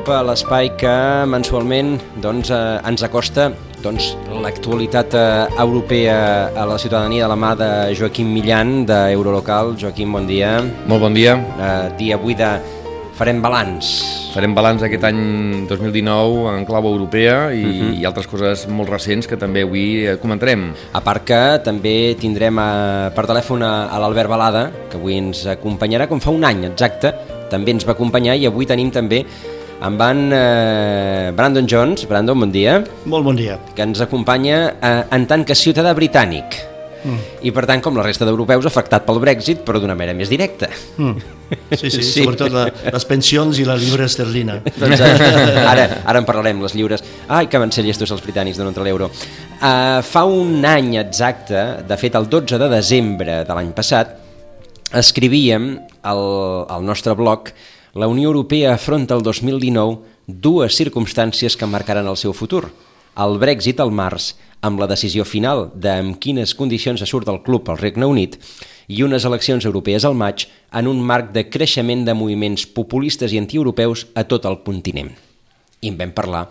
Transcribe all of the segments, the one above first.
L'Hora d'Europa, l'espai que mensualment doncs, eh, ens acosta doncs, l'actualitat eh, europea a la ciutadania de la mà de Joaquim Millan, d'Eurolocal. Joaquim, bon dia. Molt bon dia. Eh, dia avui de farem balanç. Farem balanç d'aquest any 2019 en clau europea i, uh Mhm. -huh. i altres coses molt recents que també avui eh, comentarem. A part que també tindrem a, per telèfon a, a l'Albert Balada, que avui ens acompanyarà, com fa un any exacte, també ens va acompanyar i avui tenim també en van eh, Brandon Jones. Brandon, bon dia. Molt bon dia. que ens acompanya eh, en tant que ciutadà britànic mm. i per tant com la resta d'europeus afectat pel Brexit però d'una manera més directa Mm. Sí, sí, Sí. sobretot la, les pensions i la llibre esterlina. doncs, eh, ara, ara en parlarem, les lliures ai que van ser llestos els britànics de entre l'euro uh, fa un any exacte de fet el 12 de desembre de l'any passat escrivíem al, al nostre blog la Unió Europea afronta el 2019 dues circumstàncies que marcaran el seu futur. El Brexit al març, amb la decisió final de amb quines condicions se surt del club al Regne Unit, i unes eleccions europees al maig en un marc de creixement de moviments populistes i antieuropeus a tot el continent. I en vam parlar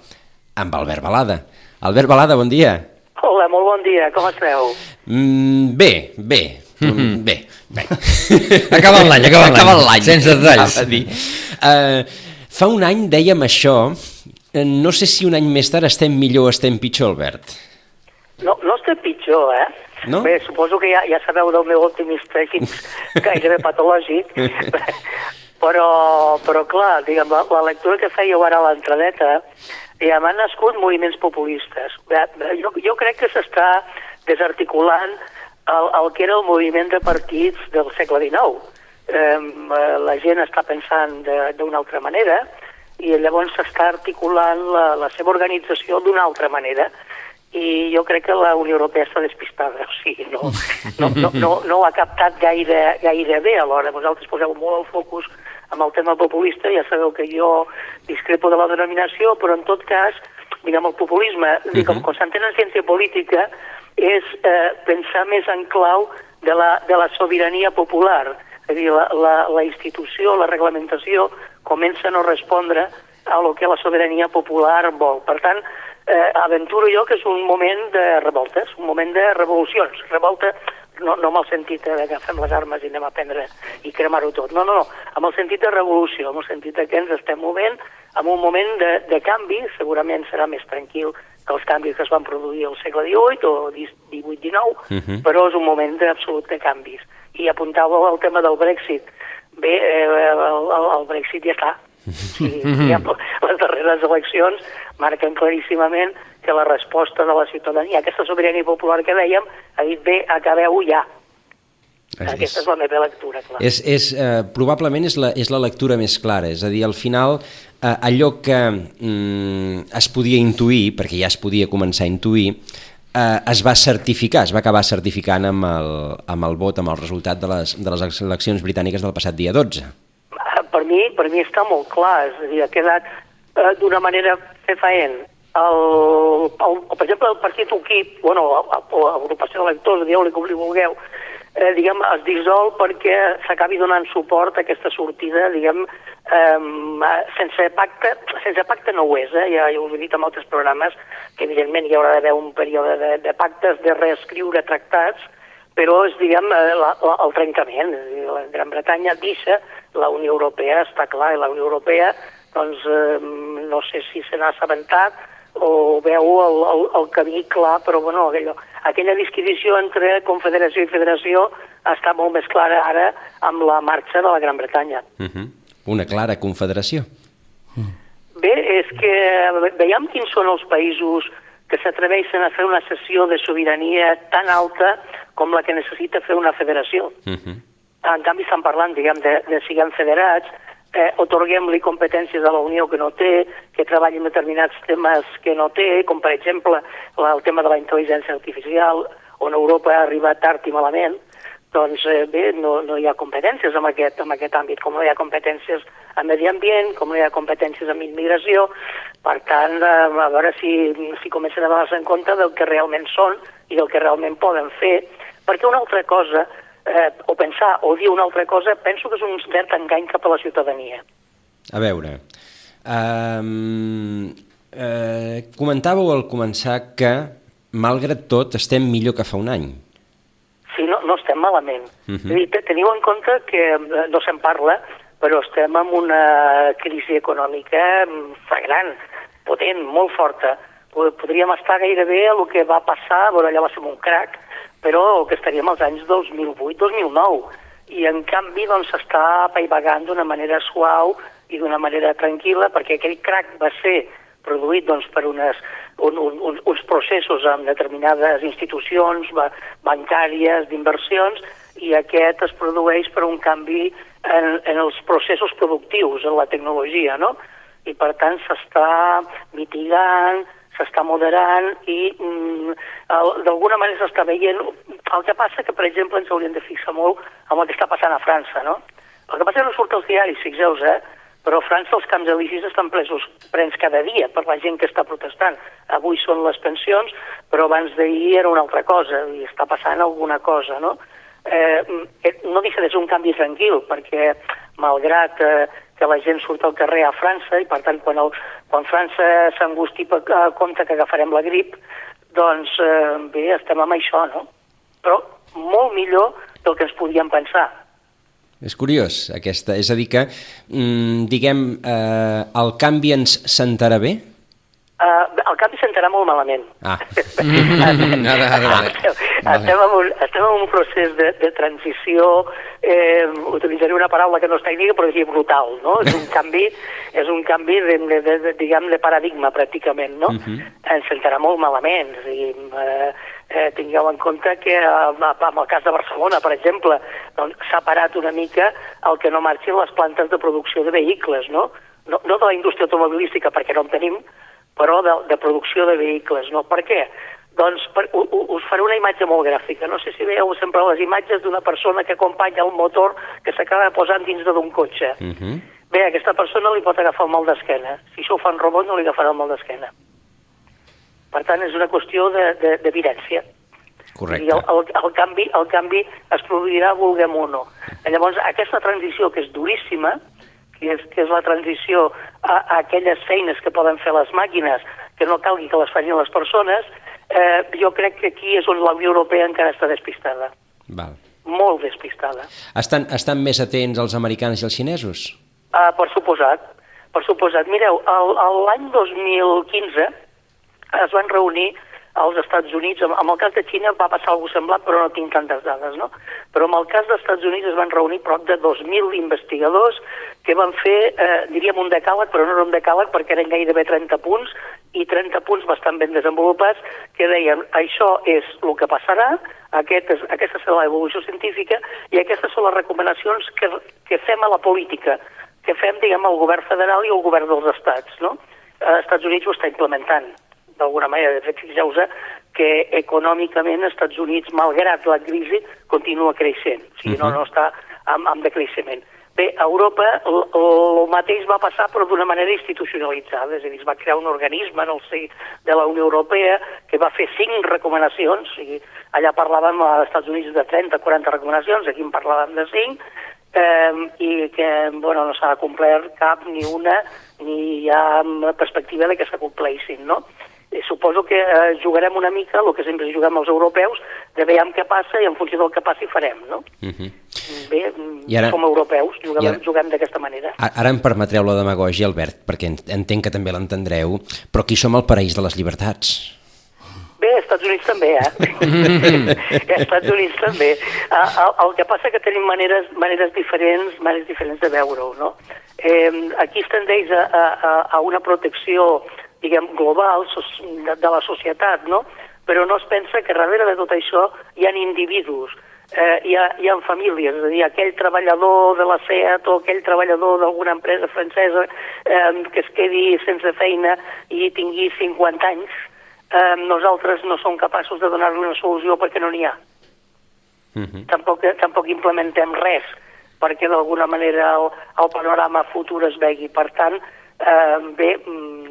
amb Albert Balada. Albert Balada, bon dia. Hola, molt bon dia, com esteu? Mm, bé, bé, mm, bé, bé. Acabant l'any, acabant l'any. Acabant l'any. Sense detalls. A dir. Uh, fa un any dèiem això, eh, no sé si un any més tard estem millor o estem pitjor, Albert. No, no estem pitjor, eh? No? Bé, suposo que ja, ja sabeu del meu optimista gairebé patològic, però, però clar, diguem, la, la lectura que fèieu ara a l'entradeta, diguem, han nascut moviments populistes. Bé, Jo, jo crec que s'està desarticulant el, el que era el moviment de partits del segle XIX. Eh, la gent està pensant de- d'una altra manera i llavors s'està articulant la, la seva organització d'una altra manera i jo crec que la Unió Europea està despistada, o sigui, no, no, no, no, no ho ha captat gaire, gaire bé alhora. Vosaltres poseu molt el focus amb el tema populista, ja sabeu que jo discrepo de la denominació, però en tot cas, diguem, el populisme, uh -huh. com, com s'entén en ciència política, és eh, pensar més en clau de la, de la sobirania popular. És a dir, la, la, la institució, la reglamentació, comença a no respondre a lo que la sobirania popular vol. Per tant, eh, aventuro jo que és un moment de revoltes, un moment de revolucions. Revolta no, no amb el sentit de que agafem les armes i anem a prendre i cremar-ho tot. No, no, no, amb el sentit de revolució, amb el sentit de que ens estem movent en un moment de, de canvi, segurament serà més tranquil que els canvis que es van produir al segle XVIII o XVIII-XIX, uh -huh. però és un moment d'absolut de canvis. I apuntàveu al tema del Brexit. Bé, eh, el, el Brexit ja està. Sigui, ja, les darreres eleccions marquen claríssimament que la resposta de la ciutadania, aquesta sobirania popular que dèiem, ha dit bé, acabeu ja. És- Aquesta és la meva lectura, clar. És, és, eh, probablement és la, és la lectura més clara, és a dir, al final eh, allò que mm, es podia intuir, perquè ja es podia començar a intuir, eh, es va certificar, es va acabar certificant amb el, amb el vot, amb el resultat de les, de les eleccions britàniques del passat dia 12. Per mi, per mi està molt clar, és a dir, ha quedat eh, d'una manera fefaent. El, el, el, per exemple, el partit UKIP, bueno, l'agrupació d'electors, dieu-li com li vulgueu, eh, diguem, es dissol perquè s'acabi donant suport a aquesta sortida, diguem, eh, sense pacte, sense pacte no ho és, eh? ja, ja us he dit en altres programes que evidentment hi haurà d'haver un període de, de pactes, de reescriure tractats, però és, diguem, eh, la, la, el trencament. La Gran Bretanya deixa la Unió Europea, està clar, i la Unió Europea, doncs, eh, no sé si se n'ha assabentat o veu el, el, el camí clar, però bueno, aquella, aquella disquisició entre confederació i federació està molt més clara ara amb la marxa de la Gran Bretanya. Uh -huh. Una clara confederació. Bé, és que veiem quins són els països que s'atreveixen a fer una sessió de sobirania tan alta com la que necessita fer una federació. Uh -huh. En canvi estan parlant, diguem, de, de siguem federats, eh, otorguem-li competències a la Unió que no té, que treballi en determinats temes que no té, com per exemple la, el tema de la intel·ligència artificial, on Europa ha arribat tard i malament, doncs eh, bé, no, no hi ha competències en aquest, en aquest àmbit, com no hi ha competències en medi ambient, com no hi ha competències en immigració, per tant, eh, a veure si, si comencen a donar-se en compte del que realment són i del que realment poden fer, perquè una altra cosa, eh, o pensar o dir una altra cosa, penso que és un cert engany cap a la ciutadania. A veure, um, eh, comentàveu al començar que, malgrat tot, estem millor que fa un any. Sí, no, no estem malament. Uh -huh. dir, teniu en compte que eh, no se'n parla, però estem en una crisi econòmica mm, flagrant, potent, molt forta. Podríem estar gairebé a el que va passar, bueno, allà va ser un crac, però que estaríem als anys 2008-2009. I en canvi doncs s'està apaivagant d'una manera suau i d'una manera tranquil·la, perquè aquell crac va ser produït doncs, per unes, un, un, uns processos amb determinades institucions ba bancàries, d'inversions, i aquest es produeix per un canvi en, en els processos productius, en la tecnologia, no? I per tant s'està mitigant, s'està moderant i mm, d'alguna manera s'està veient... El que passa que, per exemple, ens hauríem de fixar molt en el que està passant a França, no? El que passa que no surt als diaris, fixeu-vos, eh? Però a França els camps elisis estan presos, prens cada dia per la gent que està protestant. Avui són les pensions, però abans d'ahir era una altra cosa, i està passant alguna cosa, no? Eh, eh no deixa de ser un canvi tranquil, perquè malgrat eh, que la gent surt al carrer a França, i per tant quan, el, quan França s'angusti per eh, compte que agafarem la grip, doncs eh, bé, estem amb això, no? Però molt millor del que ens podíem pensar és curiós, aquesta. És a dir que, mm, diguem, eh, el canvi ens sentarà bé? Uh, el canvi sentarà molt malament. Ah. Mm-hmm. ara, ara, ara. Estem, en un, estem en un procés de, de transició, eh, utilitzaré una paraula que no és tècnica, però és brutal, no? És un canvi, és un canvi de, de, de, de, diguem, de paradigma, pràcticament, no? Uh Mhm. -huh. Ens sentarà molt malament. És a dir, eh, eh, tingueu en compte que eh, en el cas de Barcelona, per exemple, doncs, s'ha parat una mica el que no marxin les plantes de producció de vehicles, no? No, no de la indústria automobilística, perquè no en tenim, però de, de producció de vehicles, no? Per què? Doncs per, u, u, us faré una imatge molt gràfica. No sé si veieu sempre les imatges d'una persona que acompanya el motor que s'acaba posant dins d'un cotxe. Uh -huh. Bé, aquesta persona li pot agafar el mal d'esquena. Si això ho fa un robot no li agafarà el mal d'esquena. Per tant, és una qüestió d'evidència. Correcte. I el, el, el, canvi, el canvi es produirà, vulguem o no. Llavors, aquesta transició, que és duríssima, que és, que és la transició a, a aquelles feines que poden fer les màquines, que no calgui que les facin les persones, eh, jo crec que aquí és on la Unió Europea encara està despistada. Val. Molt despistada. Estan, estan més atents els americans i els xinesos? Uh, per suposat, per suposat. Mireu, l'any 2015 es van reunir als Estats Units, amb el cas de Xina va passar alguna semblant, però no tinc tantes dades, no? Però en el cas dels Estats Units es van reunir prop de 2.000 investigadors que van fer, eh, diríem, un decàleg, però no era un decàleg perquè eren gairebé 30 punts, i 30 punts bastant ben desenvolupats, que deien, això és el que passarà, aquest és, aquesta serà l'evolució científica, i aquestes són les recomanacions que, que fem a la política, que fem, diguem, al govern federal i al govern dels estats, no? Els Estats Units ho està implementant d'alguna manera. De fet, fixeu que econòmicament els Estats Units, malgrat la crisi, continua creixent. O sigui, uh -huh. no, no està amb, amb decreixement. Bé, a Europa el mateix va passar però d'una manera institucionalitzada, és a dir, es va crear un organisme en el si de la Unió Europea que va fer cinc recomanacions, sigui, allà parlàvem als Estats Units de 30-40 recomanacions, aquí en parlàvem de cinc, eh, i que bueno, no s'ha complert cap ni una, ni hi ha perspectiva de que s'acompleixin, no? Eh, suposo que eh, jugarem una mica el que sempre juguem els europeus, de veiem què passa i en funció del que passi farem, no? Uh -huh. Bé, I ara, som europeus, juguem, ara, juguem d'aquesta manera. Ara em permetreu la demagogia, Albert, perquè entenc que també l'entendreu, però aquí som el paraís de les llibertats. Bé, als Estats Units també, eh? als Estats Units també. El, el que passa que tenim maneres, maneres diferents maneres diferents de veure-ho, no? Eh, aquí es tendeix a, a, a una protecció diguem, global de, de la societat, no? Però no es pensa que darrere de tot això hi ha individus, eh, hi, ha, hi ha famílies, és a dir, aquell treballador de la SEAT o aquell treballador d'alguna empresa francesa eh, que es quedi sense feina i tingui 50 anys, eh, nosaltres no som capaços de donar-li una solució perquè no n'hi ha. Mhm. tampoc, tampoc implementem res perquè d'alguna manera el, el panorama futur es vegi. Per tant, eh, bé, mm,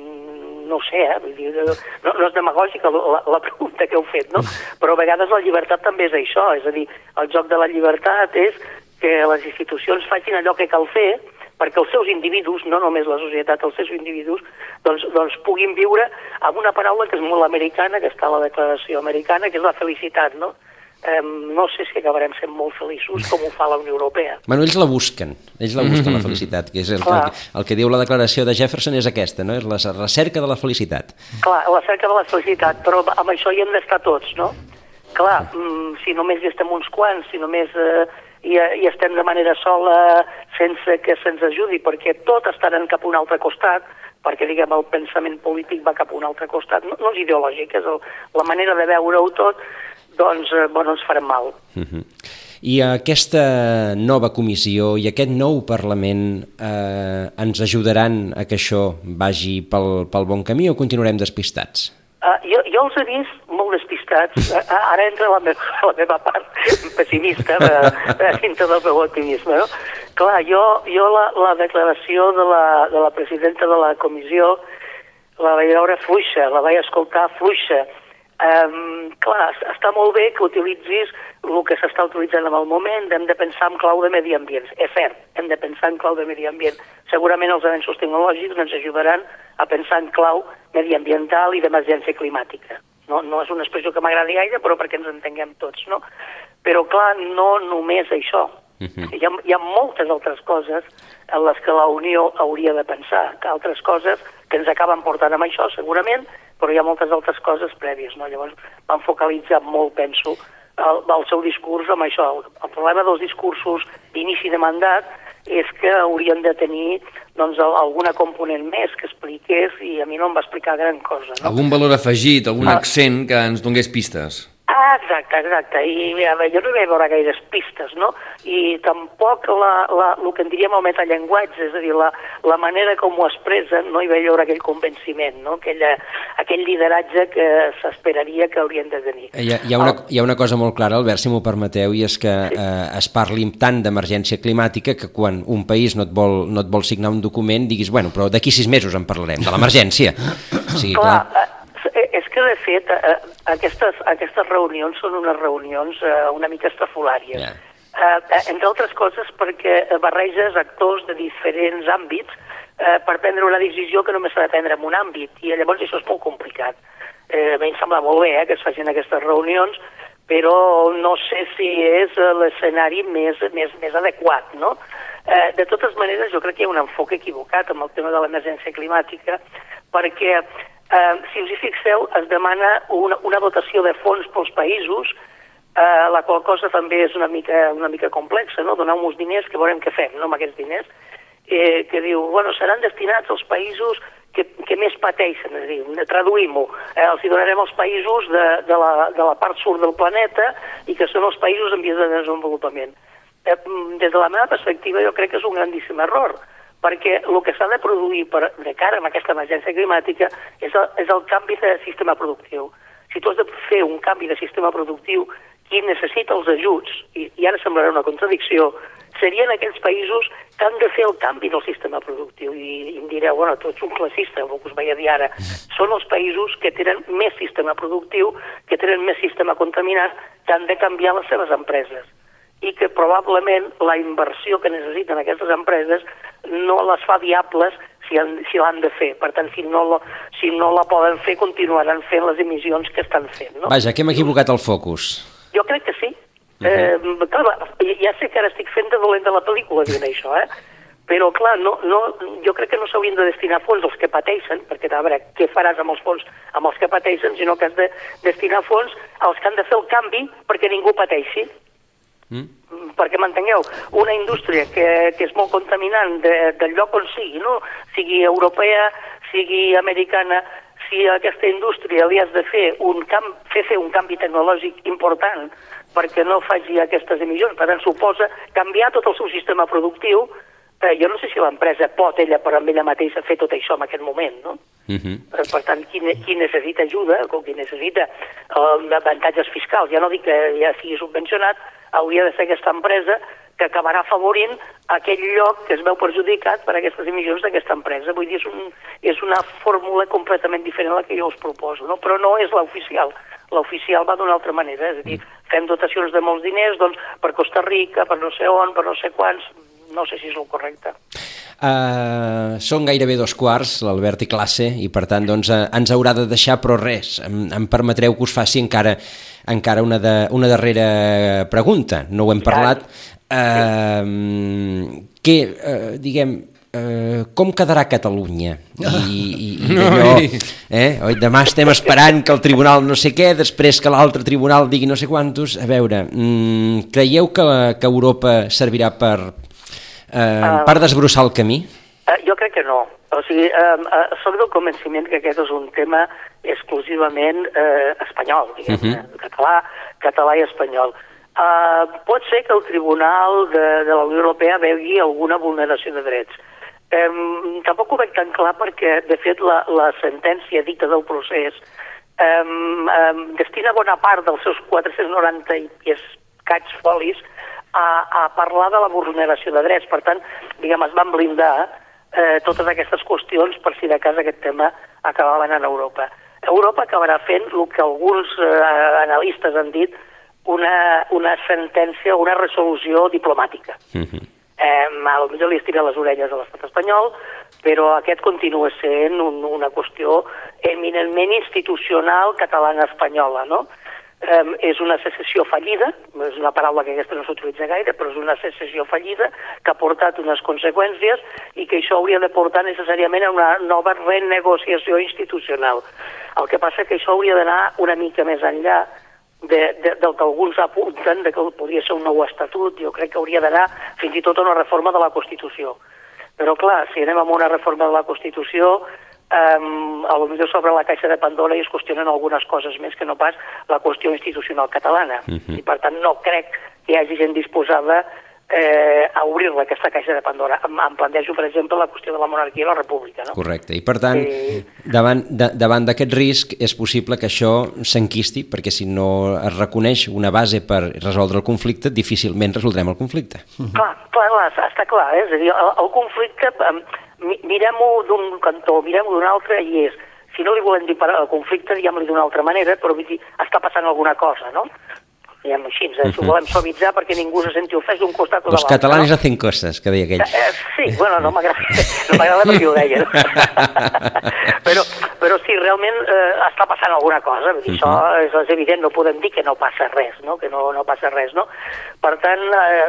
no ho sé, eh? Vull dir, no, no és demagògica la, la pregunta que heu fet, no? Però a vegades la llibertat també és això, és a dir, el joc de la llibertat és que les institucions facin allò que cal fer perquè els seus individus, no només la societat, els seus individus, doncs, doncs puguin viure amb una paraula que és molt americana, que està a la declaració americana, que és la felicitat, no? Eh, no sé si acabarem sent molt feliços com ho fa la Unió Europea. Bueno, ells la busquen, ells la busquen, la felicitat, que és el, Clar. el, el que diu la declaració de Jefferson és aquesta, no? És la recerca de la felicitat. Clar, la cerca de la felicitat, però amb això hi hem d'estar tots, no? Clar, mm, si només hi estem uns quants, si només eh, hi, hi estem de manera sola sense que se'ns ajudi, perquè tot està anant cap a un altre costat, perquè diguem el pensament polític va cap a un altre costat, no, no és ideològic, és el, la manera de veure-ho tot, doncs, eh, bueno, ens farem mal. Uh -huh. I aquesta nova comissió i aquest nou Parlament eh, ens ajudaran a que això vagi pel, pel bon camí o continuarem despistats? Uh, jo, jo els he vist molt despistats. Uh, ara entra la meva, la meva part pessimista de, de, dintre del meu optimisme. No? Clar, jo, jo la, la declaració de la, de la presidenta de la comissió la vaig veure fluixa, la vaig escoltar fluixa. Um, clar, està molt bé que utilitzis el que s'està utilitzant en el moment, hem de pensar en clau de medi ambient. És cert, hem de pensar en clau de medi ambient. Segurament els avenços tecnològics ens ajudaran a pensar en clau mediambiental i d'emergència climàtica. No, no és una expressió que m'agradi gaire, però perquè ens entenguem tots, no? Però, clar, no només això. Uh -huh. hi, ha, hi ha moltes altres coses en les que la Unió hauria de pensar, que altres coses que ens acaben portant amb això, segurament, però hi ha moltes altres coses prèvies, no? Llavors van focalitzar molt, penso, el, el seu discurs amb això. El, el problema dels discursos d'inici de mandat és que haurien de tenir doncs, alguna component més que expliqués i a mi no em va explicar gran cosa. No? Algun valor afegit, algun Ah. accent que ens donés pistes. Ah, exacte, exacte. I a veure, jo no hi vaig veure gaires pistes, no? I tampoc la, la, el que en diríem el metallenguatge, és a dir, la, la manera com ho expressen, no hi vaig veure aquell convenciment, no? Aquella, aquell lideratge que s'esperaria que haurien de tenir. Hi ha, hi, ha una, hi ha una cosa molt clara, Albert, si m'ho permeteu, i és que eh, es parli tant d'emergència climàtica que quan un país no et, vol, no et vol signar un document diguis, bueno, però d'aquí sis mesos en parlarem, de l'emergència. O sigui, Clar, clar, eh, que de fet eh, aquestes, aquestes reunions són unes reunions eh, una mica estrafolàries. Ja. Eh, eh, entre altres coses perquè barreges actors de diferents àmbits eh, per prendre una decisió que només s'ha de prendre en un àmbit i llavors això és molt complicat. Eh, a mi em sembla molt bé eh, que es facin aquestes reunions, però no sé si és eh, l'escenari més, més, més adequat, no? Eh, de totes maneres, jo crec que hi ha un enfoc equivocat amb el tema de l'emergència climàtica, perquè, eh, si us hi fixeu, es demana una, una dotació de fons pels països, eh, la qual cosa també és una mica, una mica complexa, no? Donar uns diners que veurem què fem no, amb aquests diners, eh, que diu, bueno, seran destinats als països que, que més pateixen, és a dir, traduïm-ho, eh, els hi donarem als països de, de, la, de la part sud del planeta i que són els països en vies de desenvolupament. Eh, mm, des de la meva perspectiva jo crec que és un grandíssim error, perquè el que s'ha de produir per, de cara a aquesta emergència climàtica és el, és el canvi de sistema productiu. Si tu has de fer un canvi de sistema productiu, qui necessita els ajuts, i, i ara semblarà una contradicció, serien aquells països que han de fer el canvi del sistema productiu. I, i em direu, bueno, tu ets un classista, el que us vaig a dir ara. Són els països que tenen més sistema productiu, que tenen més sistema contaminant, que han de canviar les seves empreses i que probablement la inversió que necessiten aquestes empreses no les fa viables si, han, si l'han de fer. Per tant, si no, la, si no la poden fer, continuaran fent les emissions que estan fent. No? vaja, que hem equivocat el focus. Jo crec que sí. eh, clar, ja sé que ara estic fent de dolent de la pel·lícula dient això, eh? però clar, no, no, jo crec que no s'haurien de destinar fons als que pateixen, perquè a veure, què faràs amb els fons amb els que pateixen, sinó que has de destinar fons als que han de fer el canvi perquè ningú pateixi. Mm, perquè m'entengueu, una indústria que, que és molt contaminant de, del lloc on sigui, no? sigui europea, sigui americana, si a aquesta indústria li has de fer un camp, fer, fer un canvi tecnològic important perquè no faci aquestes emissions, per tant suposa canviar tot el seu sistema productiu, eh, jo no sé si l'empresa pot ella per amb ella mateixa fer tot això en aquest moment, no? Uh -huh. Per, per tant, qui, qui necessita ajuda o qui necessita eh, avantatges fiscals, ja no dic que ja sigui subvencionat, hauria de ser aquesta empresa que acabarà afavorint aquell lloc que es veu perjudicat per aquestes emissions d'aquesta empresa. Vull dir, és, un, és una fórmula completament diferent a la que jo us proposo, no? però no és l'oficial. L'oficial va d'una altra manera, és a dir, fem dotacions de molts diners doncs, per Costa Rica, per no sé on, per no sé quants, no sé si és el correcte. Uh, són gairebé dos quarts, l'Albert i classe, i per tant doncs, uh, ens haurà de deixar, però res, em, em permetreu que us faci encara encara una, de, una darrera pregunta, no ho hem parlat. Uh, què, uh, diguem, uh, com quedarà Catalunya? I, i, i allò, eh? Oi, demà estem esperant que el tribunal no sé què, després que l'altre tribunal digui no sé quantos. A veure, mm, creieu que, que Europa servirà per, uh, per desbrossar el camí? Uh, jo crec que no. O sigui, uh, uh, soc del convenciment que aquest és un tema exclusivament uh, espanyol, diguem uh -huh. català, català i espanyol. Uh, pot ser que el Tribunal de, de la Unió Europea vegi alguna vulneració de drets. Um, tampoc ho veig tan clar perquè, de fet, la, la sentència dicta del procés um, um, destina bona part dels seus 490 i escaig folis a, a parlar de la vulneració de drets. Per tant, diguem, es van blindar eh, totes aquestes qüestions per si de cas aquest tema acabava anant a Europa. Europa acabarà fent el que alguns eh, analistes han dit una, una sentència, una resolució diplomàtica. Uh -huh. eh, potser li estira les orelles a l'estat espanyol, però aquest continua sent un, una qüestió eminentment institucional catalana-espanyola, no? Eh, és una secessió fallida, és una paraula que aquesta no s'utilitza gaire, però és una secessió fallida que ha portat unes conseqüències i que això hauria de portar necessàriament a una nova renegociació institucional. El que passa que això hauria d'anar una mica més enllà de, de, del que alguns apunten, de que podria ser un nou estatut, jo crec que hauria d'anar fins i tot a una reforma de la Constitució. Però clar, si anem amb una reforma de la Constitució, um, a lo millor sobre la caixa de Pandora i es qüestionen algunes coses més que no pas la qüestió institucional catalana. Uh -huh. I per tant no crec que hi hagi gent disposada eh, a obrir-la, aquesta caixa de Pandora. Em, em plantejo, per exemple, la qüestió de la monarquia i la república. No? Correcte, i per tant, eh... davant d'aquest risc és possible que això s'enquisti, perquè si no es reconeix una base per resoldre el conflicte, difícilment resoldrem el conflicte. Clar, clar, clar està clar, eh? és a dir, el, el conflicte, mirem-ho d'un cantó, mirem-ho d'un altre, i és, si no li volem dir per al conflicte, diguem-li d'una altra manera, però vull dir, està passant alguna cosa, no? diguem així, eh? Uh -huh. ho volem suavitzar perquè ningú se senti ofès d'un costat o de l'altre. Los catalanes no? hacen coses, que deia aquell. Eh, eh, sí, bueno, no m'agrada no m'agrada perquè ho deia. No? però, però sí, realment eh, està passant alguna cosa, vull dir, uh -huh. això és, és evident, no podem dir que no passa res, no? que no, no passa res, no? Per tant, eh,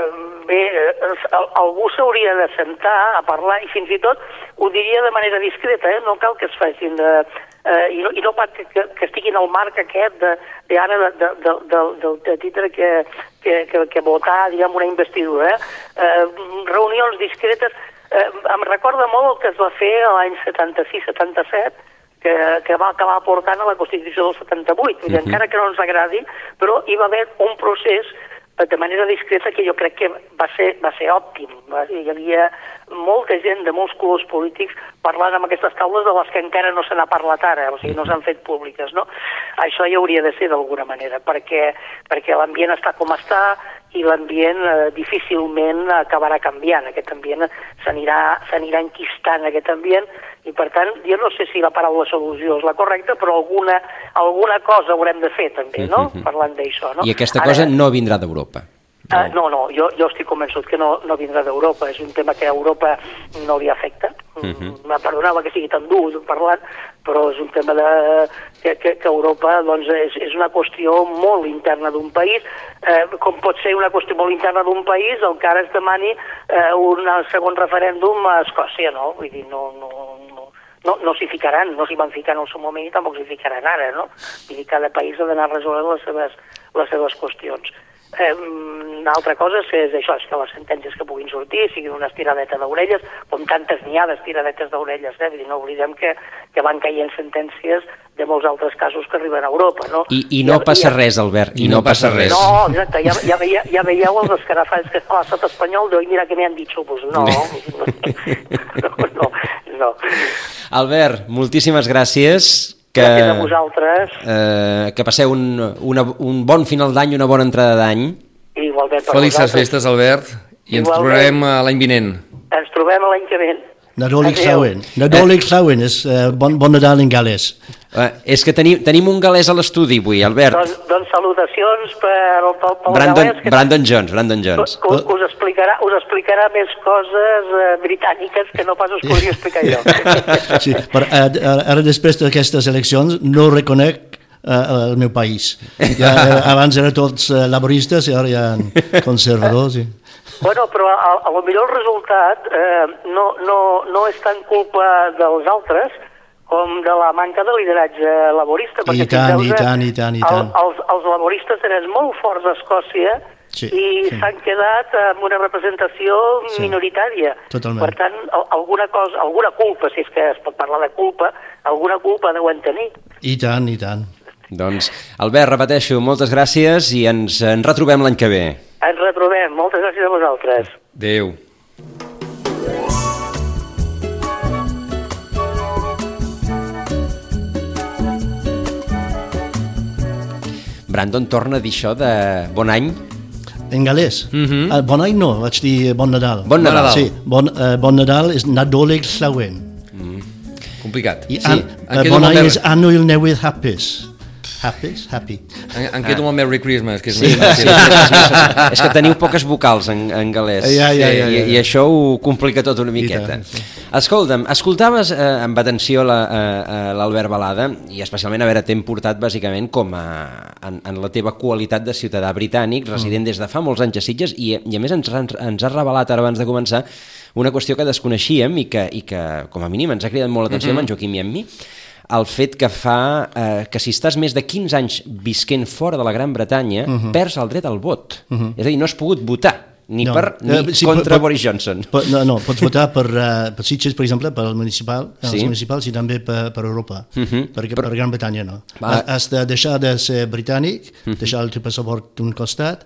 bé, eh, algú s'hauria de sentar a parlar i fins i tot ho diria de manera discreta, eh? no cal que es facin de, eh, i, no, i no pas que, que, que estiguin al marc aquest de, de ara de, de, de, de, de, de titre que, que, que, que votar, diguem, una investidura. Eh? Eh, reunions discretes. Eh, em recorda molt el que es va fer l'any 76-77, que, que va acabar portant a la Constitució del 78. Uh -huh. Encara que no ens agradi, però hi va haver un procés de manera discreta que jo crec que va ser, va ser òptim. Hi havia molta gent de molts colors polítics parlant amb aquestes taules de les que encara no se n'ha parlat ara, o sigui, no s'han fet públiques, no? Això hi hauria de ser d'alguna manera, perquè, perquè l'ambient està com està i l'ambient eh, difícilment acabarà canviant, aquest ambient s'anirà enquistant, aquest ambient, i per tant, jo no sé si la paraula solució és la correcta, però alguna, alguna cosa haurem de fer també, no?, mm -hmm. parlant d'això, no? I aquesta cosa Ara, no vindrà d'Europa. Uh, no, no, jo, jo estic convençut que no, no vindrà d'Europa, és un tema que a Europa no li afecta. Uh -huh. Mm, perdoneu que sigui tan dur parlant, però és un tema de, que, que, que Europa doncs, és, és una qüestió molt interna d'un país, eh, com pot ser una qüestió molt interna d'un país el que ara es demani eh, un segon referèndum a Escòcia, no? Vull dir, no, no, no, no, no s'hi ficaran, no s'hi van ficar en el seu moment i tampoc s'hi ficaran ara, no? Vull dir, cada país ha d'anar resolent les seves, les seves qüestions. Eh, una altra cosa és això, és que les sentències que puguin sortir siguin una estiradeta d'orelles, com tantes n'hi ha d'estiradetes d'orelles, eh? Vull dir, no oblidem que, que van caient sentències de molts altres casos que arriben a Europa, no? I, i no I, passa i, res, Albert, i, i no, no passa res. No, exacte, ja, ja, veia, ja veieu els escarafalls que fa l'estat espanyol, de, mira que m'hi han dit pues no, no, no, no. Albert, moltíssimes gràcies que, Gràcies a vosaltres. Eh, que passeu un, una, un bon final d'any, una bona entrada d'any. Igualment per Felices vosaltres. festes, Albert, i ens Igualment. trobarem eh, l'any vinent. Ens trobem a l'any que ve. Nadolig. Llawen. Nadolig Llawen és uh, bon, bon Nadal en galès. Eh, és que tenim, tenim un galès a l'estudi avui, Albert. Doncs, doncs salutacions per, pel, pel Brandon, galès que, Brandon Jones, Brandon Jones. que, que us, explicarà, us explicarà més coses eh, britàniques que no pas us podria explicar jo. Sí, però uh, ara després d'aquestes eleccions no reconec uh, el meu país. Ja, eh, abans eren tots laboristes i ara hi ha conservadors. I... Bueno, però a, a lo millor el resultat eh, no, no, no és tant culpa dels altres com de la manca de lideratge laborista. I perquè tant, fixeu-vos, i tant, i tant, i el- tant. Els, els laboristes eren molt forts a Escòcia Sí, i sí. s'han quedat amb una representació Sí, minoritària. totalment. Per tant, al- alguna cosa, alguna culpa, si és que es pot parlar de culpa, alguna culpa deuen tenir. I tant, i tant. Doncs, Albert, repeteixo, moltes gràcies i ens en retrobem l'any que ve. Ens retrobem. Moltes gràcies a vosaltres. Adéu. Brandon torna a dir això de bon any. En galès? Mm -hmm. uh, bon any no, vaig dir bon Nadal. Bon Nadal. Sí, bon, uh, bon Nadal és Nadolig Llawen. Complicat. I Sí, an, uh, bon any és Anno il Newydd Hapus. Hapus? Happy. Em, em quedo amb el Merry Christmas, que és Sí, més sí, fàcil. sí, és que teniu poques vocals en, en galès Ja, ja, ja, ja, I, ja. i això ho complica tot una miqueta. tant, sí. Escolta'm, escoltaves eh, amb atenció la, eh, eh, l'Albert Balada i especialment a veure, t'hem portat bàsicament com a, en, en la teva qualitat de ciutadà britànic, Mm. resident des de fa molts anys a Sitges i, i a més ens, ens, ens has revelat ara abans de començar una qüestió que desconeixíem i que, i que com a mínim ens ha cridat molt l'atenció mm -hmm. amb en Joaquim i amb mi el fet que fa eh, que si estàs més de 15 anys visquent fora de la Gran Bretanya, uh -huh. perds el dret al vot. Uh -huh. És a dir, no has pogut votar, ni, no. per, ni Eh, sí, contra pot, Boris Johnson. Pot, no, no, pots votar per, uh, per Sitges, per exemple, per al municipal, Sí. els municipals i també per, per Europa, uh -huh. perquè per Gran Bretanya no. Va. Has, has de deixar de ser britànic, uh -huh. deixar el teu passaport d'un costat,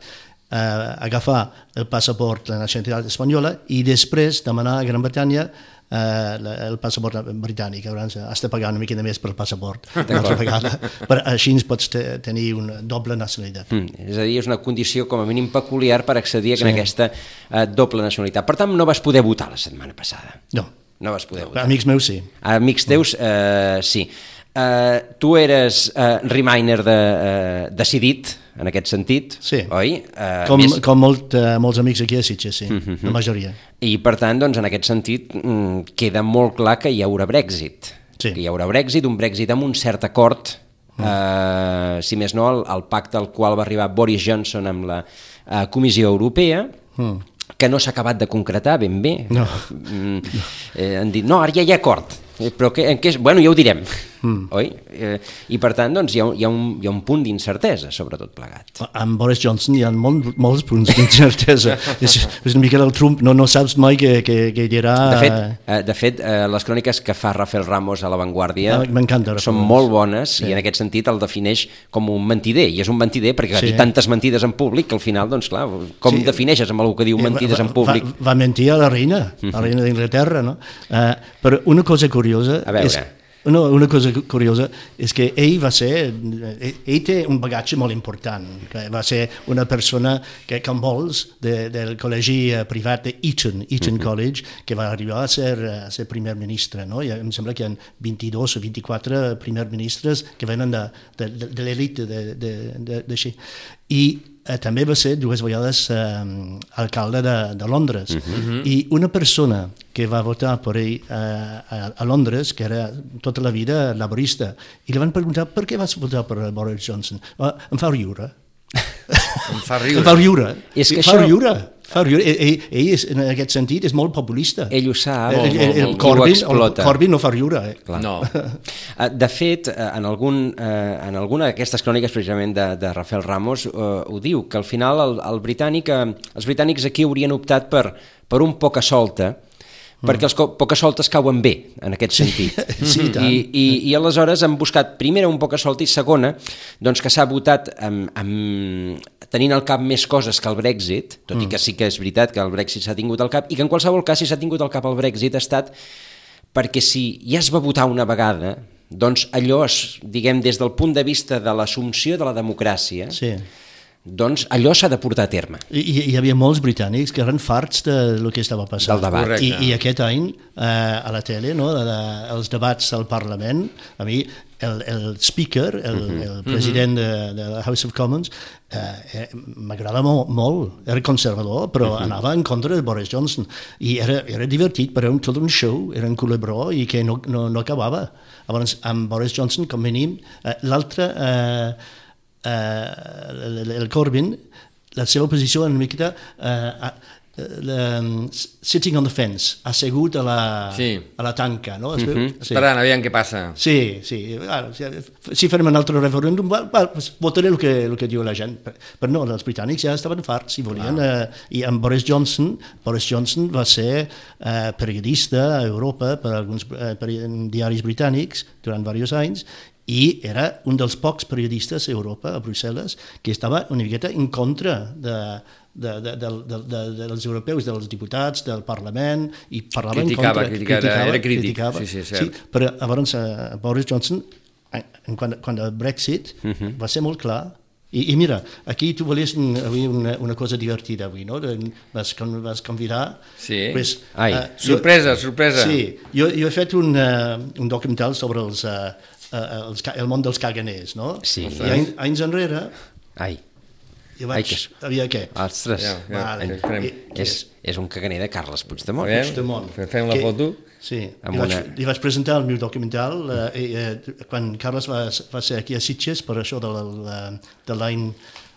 uh, agafar el passaport de la nacionalitat espanyola i després demanar a Gran Bretanya eh, el passaport britànic, llavors has de pagar una mica de més per el passaport una altra vegada, però així pots te, tenir una doble nacionalitat. Mm, és a dir, és una condició com a mínim peculiar per accedir sí. a aquesta eh, doble nacionalitat. Per tant, no vas poder votar la setmana passada. No, No vas poder votar. amics meus sí. Amics teus, eh, sí. Eh, tu eres eh, Reminder de, eh, decidit, en aquest sentit, Sí. oi? Eh, Com, més- com molt, uh, molts amics aquí a Sitges, sí, la majoria. I per tant, doncs, en aquest sentit, mm, queda molt clar que hi haurà Brexit. Sí. Que hi haurà Brexit, un Brexit amb un cert acord, Mm. eh, si més no, el, el pacte al qual va arribar Boris Johnson amb la eh, Comissió Europea, que no s'ha acabat de concretar ben bé. Mm. No. Mm, eh, han dit, no, ara ja hi ha acord. Però que, en què és? Bueno, ja ho direm, Mm. oi? Eh, I per tant, doncs, hi ha, un- hi ha, un, hi ha un punt d'incertesa sobre tot plegat. Amb Boris Johnson hi ha molt, molts punts d'incertesa. és, és una mica el Trump, no, no saps mai què, què, què dirà. De fet, eh, de fet eh, les cròniques que fa Rafael Ramos a La Vanguardia Ah, són molt bones sí. i en aquest sentit el defineix com un mentider, i és un mentider perquè Sí. sí. dir tantes mentides en públic que al final, doncs clar, com Sí. sí. defineixes amb algú que diu Eh, mentides va, en públic? Va, va mentir a la reina, a la reina d'Inglaterra, no? Uh, però una cosa curiosa... A veure. És, no, una cosa cu- curiosa és que ell va ser... Ell, ell té un bagatge molt important. Que va ser una persona que, com molts, de, del col·legi eh, privat de Eton, Eton College, que va arribar a ser, eh, a ser primer ministre. No? I em sembla que hi ha 22 o 24 primer ministres que venen de, de, de, de l'elit de- de- de- d'així. I eh, també va ser dues vegades eh, alcalde de, de Londres. I una persona que va votar per ell eh, a, a Londres, que era tota la vida laborista, i li van preguntar per què vas votar per Boris Johnson? Oh, em fa riure. Em fa Em riure. fa riure. És que fa això- riure. Fa riure. Ell, ell, és, en aquest sentit és molt populista. Ell ho sap, El, molt, el, el, molt, Corbyn, el. Corbyn no fa riure. Eh? Clar. No. De fet, eh, en, algun, eh, en alguna d'aquestes cròniques precisament de, de Rafael Ramos eh, ho diu, que al final el, el britànic, eh, els britànics aquí haurien optat per, per un poca solta, perquè els soltes cauen bé, en aquest sentit. sí, i tant. I, i, I aleshores han buscat, primera, un poca solta i segona, doncs que s'ha votat amb, amb, tenint al cap més coses que el Brexit, tot i que sí que és veritat que el Brexit s'ha tingut al cap, i que en qualsevol cas si s'ha tingut al cap el Brexit ha estat perquè si ja es va votar una vegada, doncs allò, es, diguem, des del punt de vista de l'assumpció de la democràcia, Sí. Doncs allò s'ha de portar a terme. I, i hi havia molts britànics que eren farts de lo que estava passant. Del debat. Correcte. I, I aquest any, eh, a la tele, no, de, de, els debats al Parlament, a mi el, el speaker, el, Mhm. el president de, de la House of Commons, eh, eh, m'agrada molt, molt, era conservador, però Mhm. anava en contra de Boris Johnson. I era, era divertit, però era un, tot un show, era un culebró i que no, no, no acabava. Llavors, amb Boris Johnson, com a mínim, eh, l'altre... Eh, eh, el, el Corbyn, la seva posició una miqueta eh, la, sitting on the fence, assegut a la, Sí. a la tanca, no? Es veu? sí. Esperant, aviam què passa. Sí, sí. Ah, si, si farem un altre referèndum, well, pues, votaré el que, el que diu la gent. Però, no, els britànics ja estaven farts i volien... Eh, I amb Boris Johnson, Boris Johnson va ser eh, periodista a Europa per alguns eh, per diaris britànics durant diversos anys i era un dels pocs periodistes a Europa, a Brussel·les, que estava una miqueta en contra de, de, de, de, de, de, dels europeus, dels diputats, del Parlament, i parlava Criticava, en contra... criticava, era crític, criticava. sí, sí, cert. Sí, però llavors Boris Johnson, en, quan, quan el Brexit, va ser molt clar i, I mira, aquí tu volies avui una, una cosa divertida avui, no? Vas, vas convidar... Sí. Pues, Ai, eh, Sorpresa, sorpresa. Sí, jo, jo he fet un, uh, un documental sobre els, uh, uh, els, ca- el món dels caganers, no? Sí. I anys, anys enrere Ai, jo vaig... Ai, que és- Havia què? ostres, Ja, ja, Vale. farem? I- és, és un caganer de Carles Puigdemont. A veure. Puigdemont. Fe- fem la Que- foto. Sí, Amb i vaig, una- i vaig presentar el meu documental eh, eh, quan Carles va, va ser aquí a Sitges per això de la- de l'any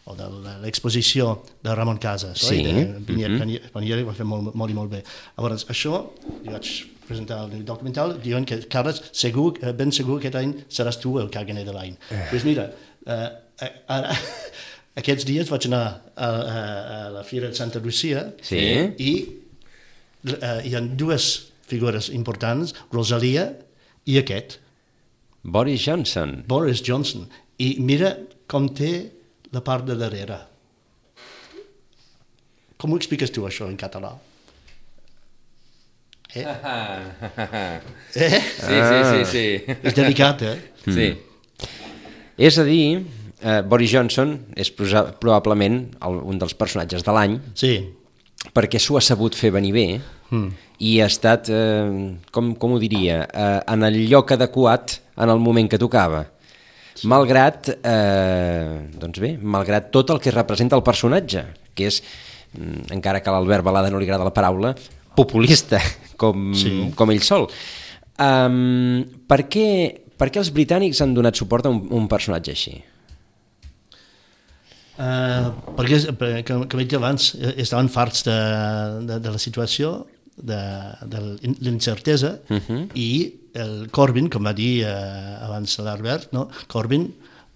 o de l'exposició de Ramon Casas, Sí, oi? De Pinier, mhm. Pinier, Pinier, va fer molt, molt i molt bé. Llavors, això, jo vaig presentar el documental diuen que Carles, segur, eh, ben segur aquest any seràs tu el caganer de l'any. Doncs pues mira, eh, eh, ara, aquests dies vaig anar a, a, a la Fira de Santa Lucia Sí. i eh, hi ha dues figures importants, Rosalia i aquest, Boris Johnson. Boris Johnson. I mira com té la part de darrere. Com ho expliques tu, això, en català? Eh? eh? Sí, sí, sí, sí. És delicat, eh? Sí. És a dir, eh, Boris Johnson és probablement el, un dels personatges de l'any Sí. perquè s'ho ha sabut fer venir bé mm. i ha estat, eh, com, com ho diria, eh, en el lloc adequat en el moment que tocava. Malgrat, eh, doncs bé, malgrat tot el que representa el personatge, que és, mm, encara que a l'Albert Balada no li agrada la paraula, populista, com, Sí. com ell sol. Um, per, què, per què els britànics han donat suport a un, un personatge així? Uh, perquè, perquè, com, com he dit abans, eh, estaven farts de, de, de la situació, de, de l'incertesa, uh -huh. i el Corbyn, com va dir uh, abans l'Albert, no? Corbyn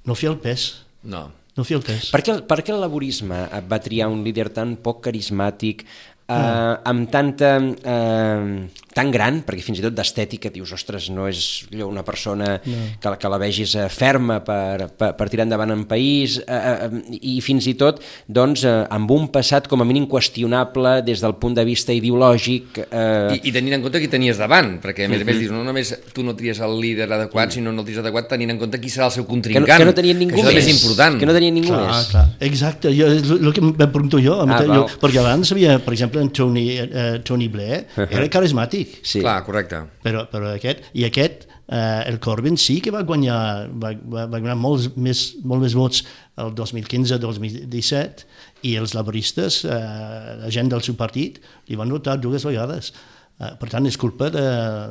no feia el pes, No. no feia el pes. Per què, per què el laborisme va triar un líder tan poc carismàtic, eh, amb tanta... Eh, tan gran, perquè fins i tot d'estètica dius, ostres, no és allò una persona no. que, que la vegis eh, ferma per, per, per tirar endavant en país, eh, eh, i fins i tot doncs, eh, amb un passat com a mínim qüestionable des del punt de vista ideològic. Eh, I, I tenint en compte qui tenies davant, perquè a més a més dius, no només tu no tries el líder adequat, sinó no el tries adequat tenint en compte qui serà el seu que, no, contrincant. que no tenien ningú que això més. és important. Que no tenien ningú Clar, més. clar. Exacte, jo, és el que em pregunto jo, Ah, ah, jo val. perquè abans havia, per exemple, en Tony, eh, Tony Blair, era carismàtic, Sí. Clar, correcte. però, però aquest, i aquest, eh, el Corbyn sí que va guanyar, va, va, va guanyar molts més, molt més vots el 2015-2017 i els laboristes, eh, la gent del seu partit, li van votar dues vegades. Eh, per tant, és culpa de,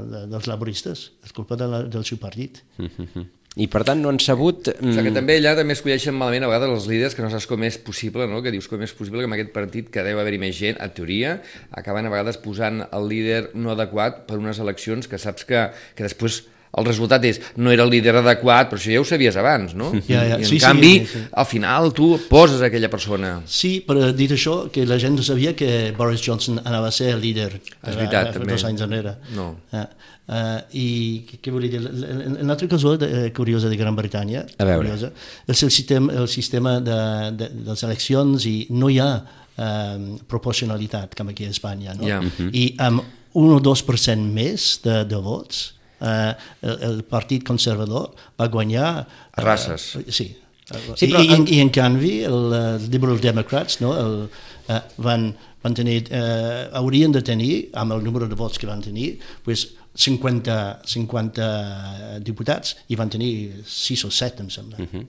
de, dels laboristes, és culpa de la, del seu partit. I per tant no han sabut... O sigui que mm, també allà també es coneixen malament a vegades els líders que no saps com és possible, no? que dius com és possible que en aquest partit que deu haver-hi més gent, en teoria, acaben a vegades posant el líder no adequat per unes eleccions que saps que, que després el resultat és no era el líder adequat, però això ja ho sabies abans, no? Ja, ja. I en Sí, canvi, sí, sí. al final tu poses aquella persona. Sí, però dit això, que la gent no sabia que Boris Johnson anava a ser el líder És veritat, eh, també. dos anys enrere. No. Eh, eh, I què- volia dir? Una altra cosa de, curiosa de Gran Bretanya, A veure. curiosa, és el sistema, el sistema de, de, de les eleccions i no hi ha eh, proporcionalitat com aquí a Espanya. No? Ja. I amb un o 2% més de, de vots, eh, el, el Partit Conservador va guanyar... A races. Eh, sí, Sí, I, però i, en- i en canvi els uh, Liberal Democrats no, el, uh, van, van tenir, uh, haurien de tenir, amb el número de vots que van tenir, pues 50, 50 diputats i van tenir 6 o 7, em sembla. Mhm.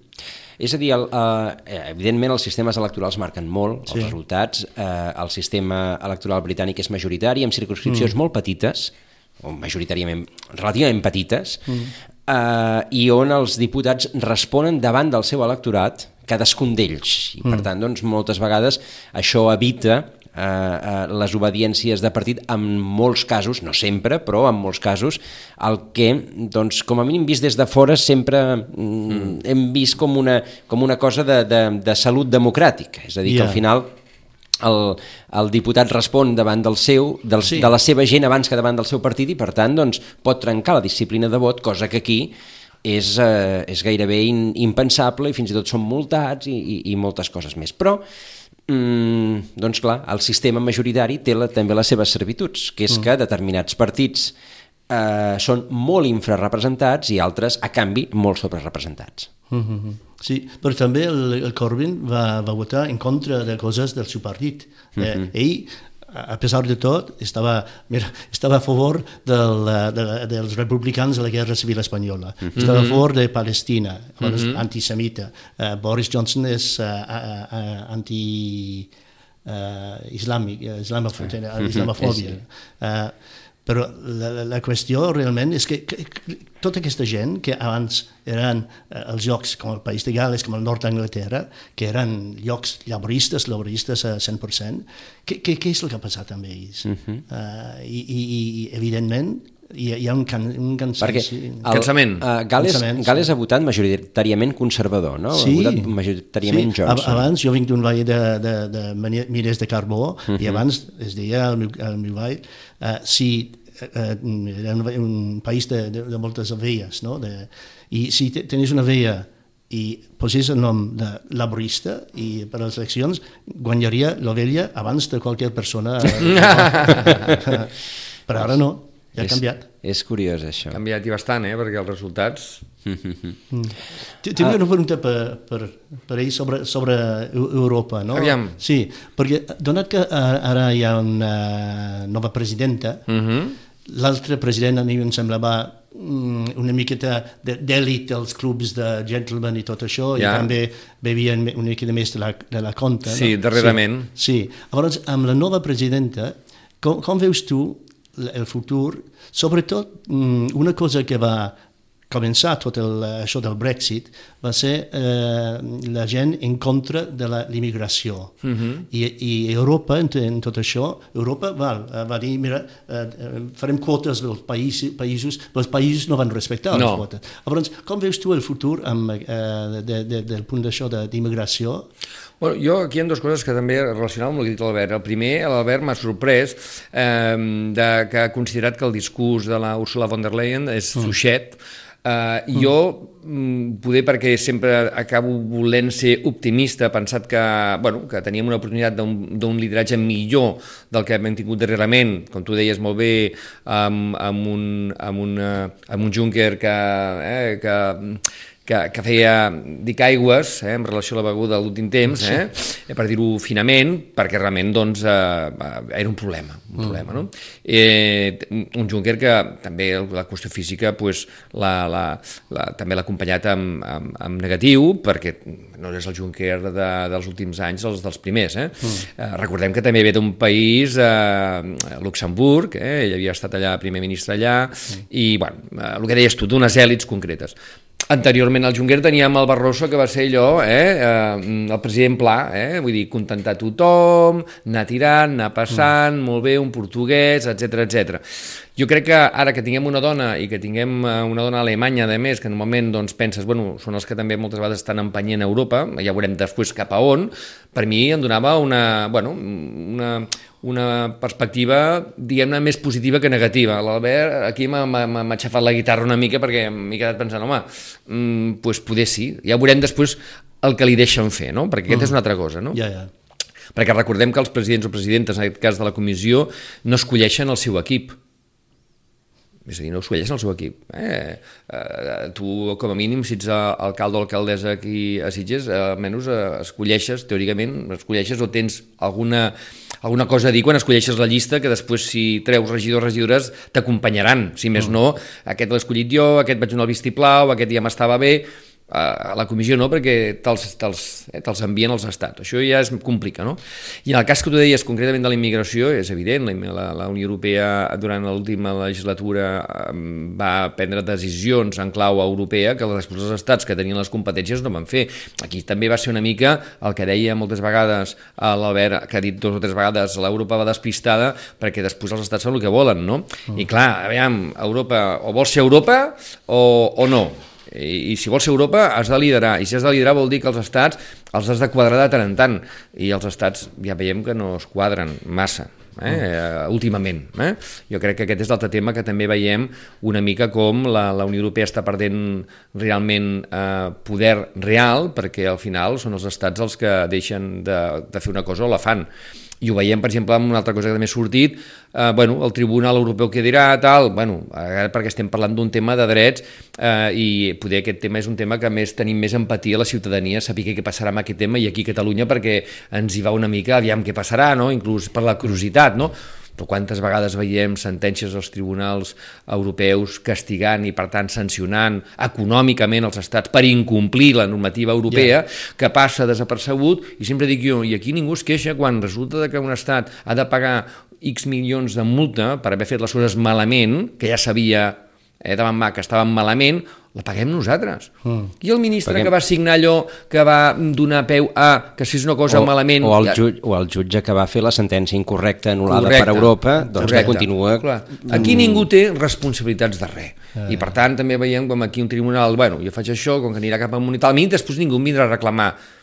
És a dir, el, eh, evidentment els sistemes electorals marquen molt els Sí. resultats. Eh, el sistema electoral britànic és majoritari, amb circunscripcions mm. molt petites, o majoritàriament, relativament petites, mm. eh, i on els diputats responen davant del seu electorat, cadascun d'ells. I, per Mm. tant, doncs, moltes vegades això evita eh, eh, les obediències de partit en molts casos, no sempre, però en molts casos, el que, doncs, com a mínim vist des de fora, sempre mm, mm. hem vist com una, com una cosa de, de, de salut democràtica. És a dir, yeah. que al final el, el diputat respon davant del seu, del, sí. De la seva gent abans que davant del seu partit i, per tant, doncs, pot trencar la disciplina de vot, cosa que aquí és, eh, és gairebé in, impensable i fins i tot són multats i, i, i moltes coses més. Però, mm, doncs clar, el sistema majoritari té la, també les seves servituds, que és mm. que determinats partits eh, són molt infrarrepresentats i altres, a canvi, molt sobrerepresentats. Mm -hmm. Sí, però també el, el Corbyn va, va votar en contra de coses del seu partit. Mm -hmm. eh, ell, a pesar de tot, estava, mira, estava a favor del, de, dels republicans de la Guerra Civil Espanyola, mm -hmm. estava a favor de Palestina, mm -hmm. antisemita. Uh, Boris Johnson és uh, uh, uh, anti... Uh, islàmic, islamofòbia. Uh, islamofòbia. Uh, però la, la, la qüestió realment és que, que, que tota aquesta gent que abans eren eh, els llocs com el País de Gales, com el nord d'Anglaterra, que eren llocs llaboristes, laboristes a 100%, què, què, què és el que ha passat amb ells? Uh -huh. uh, i, i, I, evidentment, hi ha, hi ha un, can, un Perquè cansanci. el, Cansament. Uh, Gales, Cansament, sí. Gales ha votat majoritàriament conservador, no? Sí. Ha votat majoritàriament sí. Johnson. ab- Abans jo vinc d'un vall de, de, de mines de carbó uh -huh. i abans es deia al meu, al meu vall uh, si era un, un país de, de, de moltes ovelles, no? De, i si te- tenies una ovella i posés el nom de laborista i per a les eleccions guanyaria l'ovella abans de qualsevol persona. Però ara no, ja ha és, canviat. És curiós, això. Ha canviat i bastant, eh? perquè els resultats... T- Tenia una pregunta per, per, per ell sobre, sobre Eu- Europa, no? Aviam. Sí, perquè donat que eh, ara hi ha una nova presidenta, Uh -huh. L'altre president a mi em semblava mm, una miqueta d'èlit dels clubs de gentlemen i tot això, Ja. i també bevien una miqueta més de la, de la compta. Sí, no? darrerament. Sí, sí. Llavors, amb la nova presidenta, com, com veus tu el futur? Sobretot, mm, una cosa que va començar tot el, això del Brexit va ser eh, la gent en contra de la l'immigració. Uh -huh. I, I Europa, en, en tot això, Europa val, eh, va dir, mira, eh, eh, farem quotes dels països, països, però els països no van respectar No. les quotes. Llavors, com veus tu el futur amb, eh, de, de, del punt d'això d'immigració? Bueno, jo aquí hi ha dues coses que també relacionava amb el que ha dit l'Albert. El primer, l'Albert m'ha sorprès eh, de, que ha considerat que el discurs de la Ursula von der Leyen és mm. Uh, mm. Jo, mm, poder perquè sempre acabo volent ser optimista, pensat que, bueno, que teníem una oportunitat d'un d'un lideratge millor del que hem tingut darrerament, com tu deies molt bé, amb, amb, un, amb, una, amb un Juncker que, eh, que que, que feia dic aigües eh, en relació a la beguda de l'últim temps, eh, per dir-ho finament, perquè realment doncs, eh, era un problema. Un problema no? eh, un Juncker que també la qüestió física pues, la, la, la, també l'ha acompanyat amb, amb, amb negatiu, perquè no és el Juncker de, dels últims anys, els dels primers. Eh? Mm. Eh, recordem que també ve d'un país, eh, Luxemburg, eh, ell havia estat allà primer ministre allà, mm. i bueno, eh, el que deies tu, d'unes èlits concretes. Anteriorment al Juncker teníem el Barroso, que va ser allò, eh, eh, el president pla, eh, vull dir, contentar tothom, anar tirant, anar passant, mm. molt bé, un portuguès, etc etc. Jo crec que ara que tinguem una dona i que tinguem eh, una dona alemanya, a més, que normalment doncs, penses, bueno, són els que també moltes vegades estan empenyent a Europa, ja veurem després cap a on, per mi em donava una, bueno, una, una perspectiva, diguem-ne, més positiva que negativa. L'Albert aquí m'ha- aixafat la guitarra una mica perquè m'he quedat pensant, home, mm, pues poder sí. Ja veurem després el que li deixen fer, no? Perquè aquesta és una altra cosa, no? Ja, ja. Perquè recordem que els presidents o presidentes, en aquest cas de la comissió, no escolleixen el seu equip. És a dir, no escolleixen el seu equip. Eh? Eh, tu, com a mínim, si ets alcalde o alcaldessa aquí a Sitges, eh, almenys eh, escolleixes, teòricament, escolleixes o tens alguna, alguna cosa a dir quan escolleixes la llista que després, si treus regidors o regidores, t'acompanyaran. Si més no, aquest l'he escollit jo, aquest vaig donar el vistiplau, aquest ja m'estava bé a la comissió no, perquè te'ls te eh, te envien als estats. Això ja es complica, no? I en el cas que tu deies concretament de la immigració, és evident, la, la Unió Europea durant l'última legislatura va prendre decisions en clau europea que després els estats que tenien les competències no van fer. Aquí també va ser una mica el que deia moltes vegades l'Albert, que ha dit dues o tres vegades l'Europa va despistada perquè després els estats fan el que volen, no? Mm. I clar, aviam, Europa, o vols ser Europa o, o no? I, i si vols ser Europa has de liderar, i si has de liderar vol dir que els estats els has de quadrar de tant en tant, i els estats ja veiem que no es quadren massa, eh, mm. últimament. Eh? Jo crec que aquest és l'altre tema que també veiem una mica com la, la Unió Europea està perdent realment eh, poder real, perquè al final són els estats els que deixen de, de fer una cosa o la fan i ho veiem, per exemple, amb una altra cosa que també ha sortit, eh, bueno, el Tribunal Europeu que dirà, tal, bueno, perquè estem parlant d'un tema de drets eh, i poder aquest tema és un tema que més tenim més empatia a la ciutadania, saber què passarà amb aquest tema i aquí a Catalunya perquè ens hi va una mica, aviam què passarà, no? inclús per la curiositat, no? Però quantes vegades veiem sentències dels tribunals europeus castigant i, per tant, sancionant econòmicament els estats per incomplir la normativa europea, yeah. que passa desapercebut, i sempre dic jo, i aquí ningú es queixa quan resulta que un estat ha de pagar X milions de multa per haver fet les coses malament, que ja sabia eh, davant mà que estaven malament, la paguem nosaltres. Mm. I el ministre paguem... que va signar allò que va donar peu a que si és una cosa o, malament... O el, jutge, o el jutge que va fer la sentència incorrecta anul·lada Correcte. per Europa, doncs Correcte. que continua... Clar. Aquí ningú té responsabilitats de res. Eh. I per tant també veiem com aquí un tribunal, bueno, jo faig això, com que anirà cap a un tal, després ningú em vindrà a reclamar Mm,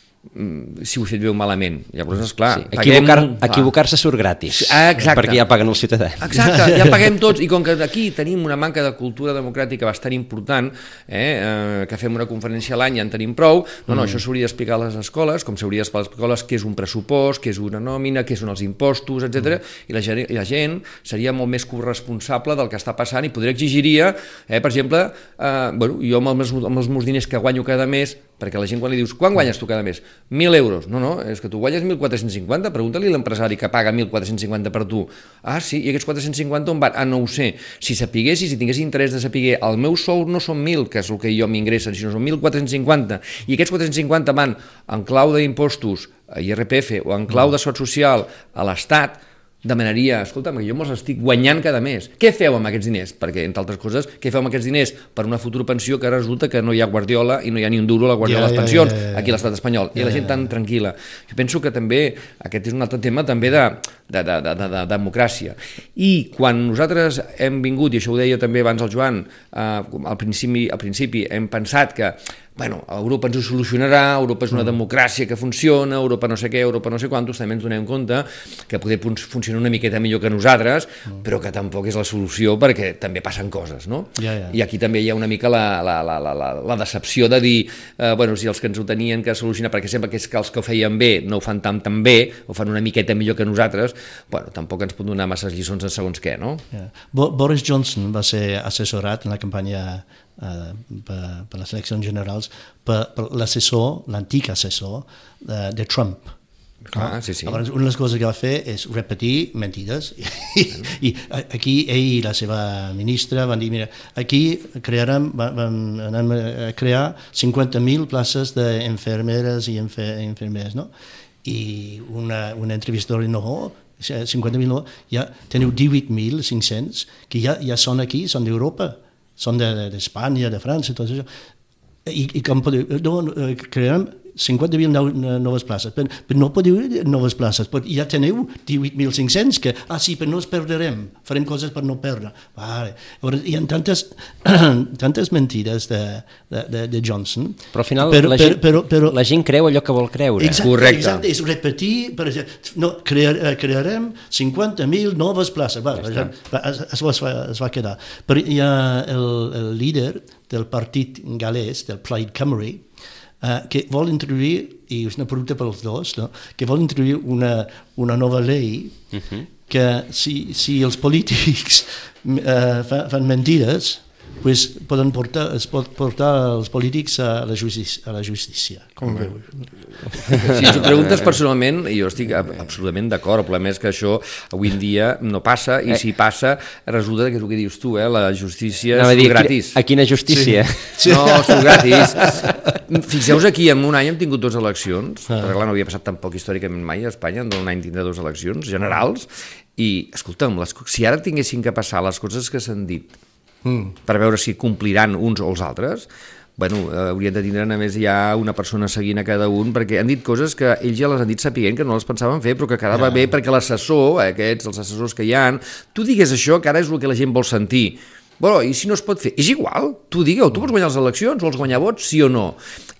si ho he fet bé o malament. Llavors, esclar... Sí. Equivocar-se equivocar surt gratis, ah, exacte. perquè ja paguen els ciutadans. Exacte, ja paguem tots, i com que aquí tenim una manca de cultura democràtica bastant important, eh, eh, que fem una conferència a l'any i en tenim prou, no, no, mm. això s'hauria d'explicar a les escoles, com s'hauria d'explicar a les escoles què és un pressupost, què és una nòmina, què són els impostos, etc. Mm. I, la gent, i la gent seria molt més corresponsable del que està passant i podria exigiria, eh, per exemple, eh, bueno, jo amb els, amb els meus diners que guanyo cada mes, perquè la gent quan li dius, quan guanyes tu cada mes? 1.000 euros. No, no, és que tu guanyes 1.450, pregunta-li a l'empresari que paga 1.450 per tu. Ah, sí, i aquests 450 on van? Ah, no ho sé. Si sapiguessis, si tingués interès de saber, el meu sou no són 1.000, que és el que jo m'ingressen, sinó són 1.450, i aquests 450 van en clau d'impostos, a IRPF, o en clau de sot social a l'Estat, demanaria, escolta'm, jo me'ls estic guanyant cada mes. Què feu amb aquests diners? Perquè, entre altres coses, què feu amb aquests diners per una futura pensió que resulta que no hi ha Guardiola i no hi ha ni un duro a la Guardiola yeah, de les pensions yeah, yeah, yeah. aquí a l'estat espanyol. Yeah, I la gent tan tranquil·la. Jo penso que també aquest és un altre tema també de, de, de, de, de, de democràcia. I quan nosaltres hem vingut, i això ho deia també abans el Joan, eh, al, principi, al principi hem pensat que bueno, Europa ens ho solucionarà, Europa és una mm. democràcia que funciona, Europa no sé què, Europa no sé quantos, també ens donem compte que poder funcionar una miqueta millor que nosaltres, mm. però que tampoc és la solució perquè també passen coses, no? Ja, ja. I aquí també hi ha una mica la, la, la, la, la, la decepció de dir, eh, bueno, si els que ens ho tenien que solucionar, perquè sempre que és que els que ho feien bé no ho fan tan tan bé, o fan una miqueta millor que nosaltres, bueno, tampoc ens pot donar masses lliçons de segons què, no? Ja. Boris Johnson va ser assessorat en la campanya eh, per, per les eleccions generals per, per l'assessor, l'antic assessor de, de Trump. Clar, sí, sí. Llavors, una de les coses que va fer és repetir mentides i, i aquí ell i la seva ministra van dir, mira, aquí crearem, van, anem a crear 50.000 places d'infermeres i infer, infermers, no? I una, una entrevistadora no, 50.000 no, ja teniu 18.500 que ja, ja són aquí, són d'Europa són d'Espanya, de, de França, tot això. I, i com podeu, no, crearem 50.000 noves places, però, però no podeu dir noves places, però ja teniu 18.500 que, ah sí, però no els perderem, farem coses per no perdre. Vale. Llavors, hi ha tantes, tantes mentides de, de, de Johnson. Però al final però, la, gent, però, però, la gent creu allò que vol creure. Exacte, Correcte. Exacte, és repetir, per exemple, no, crear, eh, crearem 50.000 noves places. Va, ja es, es, va, es va quedar. Però hi ha el, el líder del partit galès, del Plaid Cymru, eh, que vol introduir, i és una pregunta per als dos, no? que vol introduir una, una nova llei uh -huh. que si, si els polítics eh, fa- fan mentides, pues poden portar, es pot portar els polítics a la justícia. A la justícia com veu? Si ens ho preguntes personalment, jo estic ab- absolutament d'acord. El problema és que això avui en dia no passa, i si passa, resulta que és el que dius tu, eh? la justícia a és dir, gratis. A quina justícia? Sí. No, sou gratis. Fixeu-vos aquí, en un any hem tingut dues eleccions, ah. perquè clar, no havia passat tampoc històricament mai a Espanya, en un any tindrà dues eleccions generals, i, escolta'm, les, si ara tinguessin que passar les coses que s'han dit mm. per veure si compliran uns o els altres, bueno, eh, haurien de tindre a més ja una persona seguint a cada un, perquè han dit coses que ells ja les han dit sapient que no les pensaven fer, però que quedava bé perquè l'assessor, aquests, els assessors que hi han, tu digues això, que ara és el que la gent vol sentir. Bueno, i si no es pot fer? És igual, tu digueu, tu vols guanyar les eleccions, vols guanyar vots, sí o no?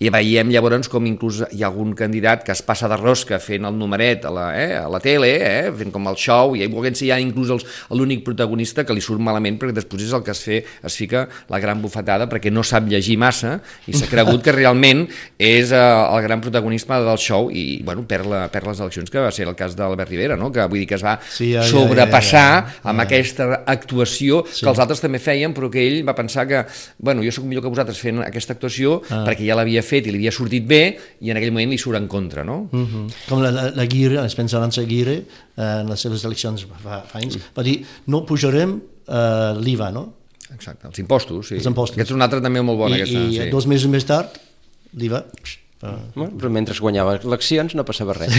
I veiem llavors com inclús hi ha algun candidat que es passa de rosca fent el numeret a la, eh, a la tele, eh, fent com el show, i volent ser ja inclús l'únic protagonista que li surt malament perquè després és el que es, fe, es fica la gran bufetada perquè no sap llegir massa i s'ha cregut que realment és eh, el gran protagonisme del show i bueno, perd, la, perd les eleccions, que va ser el cas d'Albert Rivera, no? que vull dir que es va Sí, ja, ja, sobrepassar ja, ja, ja. amb aquesta actuació sí. que els altres també feien, però que ell va pensar que, bueno, jo sóc millor que vosaltres fent aquesta actuació ah. perquè ja l'havia fet i li havia sortit bé i en aquell moment li surt en contra, no? Mm. Mm -hmm. Com la, la, la Guire, Esperança Guire, eh, en les seves eleccions fa, fa anys, va dir no pujarem eh, l'IVA, no? Exacte, els impostos, sí. Els impostos. Aquest és un altre també molt bon, I, aquesta. i sí. dos mesos més tard, l'IVA... eh, Bueno, però mentre guanyava eleccions no passava res.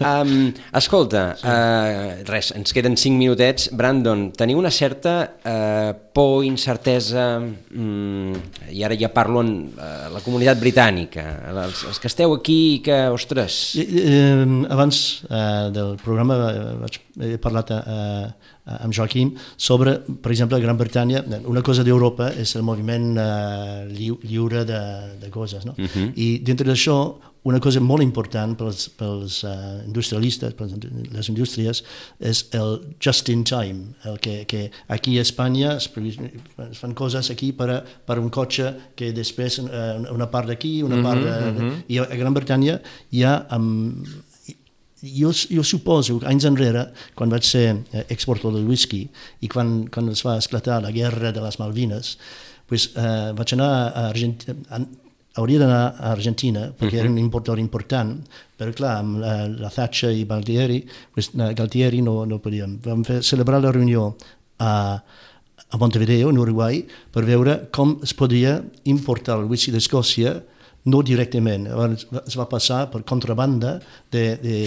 um, escolta, uh, res, ens queden 5 minutets. Brandon, teniu una certa uh, por, incertesa, um, i ara ja parlo en uh, la comunitat britànica, els, els que esteu aquí i que, ostres... Eh, eh, abans eh, del programa vaig, he parlat eh, amb Joaquim sobre, per exemple, Gran Bretanya, una cosa d'Europa és el moviment eh, lliu, lliure de, de coses, no? Uh -huh. I dintre d'això, una cosa molt important pels, pels uh, industrialistes, per les indústries, és el just in time, el que, que aquí a Espanya es, es fan coses aquí per, a, per un cotxe que després uh, una part d'aquí, una part de, i a Gran Bretanya hi ha um, jo, jo suposo que anys enrere, quan vaig ser eh, exportador de whisky i quan, quan es va esclatar la guerra de les Malvines, pues, eh, vaig anar a Argentina, hauria d'anar a Argentina perquè uh -huh. era un importador important, però clar, amb la, la Thatcher i Galtieri, pues, Galtieri no, no podíem. Vam fer, celebrar la reunió a, a Montevideo, en Uruguai, per veure com es podia importar el whisky d'Escòcia no directament, es va passar per contrabanda de, de,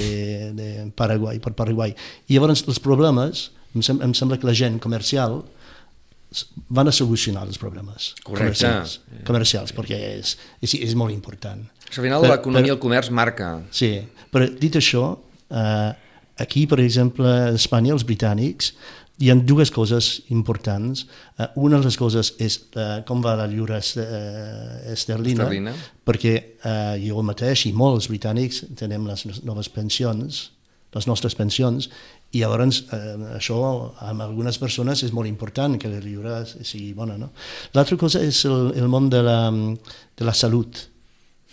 de Paraguai, per Paraguai. I llavors els problemes, em, sem em sembla que la gent comercial van a solucionar els problemes Correcte. comercials, comercials perquè és, és, és molt important. Al final l'economia i el comerç marca. Sí, però dit això, eh, aquí, per exemple, a Espanya, els britànics, hi ha dues coses importants. Eh, una de les coses és eh, com va la lliure est, eh, esterlina, Esterlina. perquè eh, jo mateix i molts britànics tenem les noves pensions, les nostres pensions, i llavors eh, això amb algunes persones és molt important que la lliure sigui bona. No? L'altra cosa és el, el món de la, de la salut.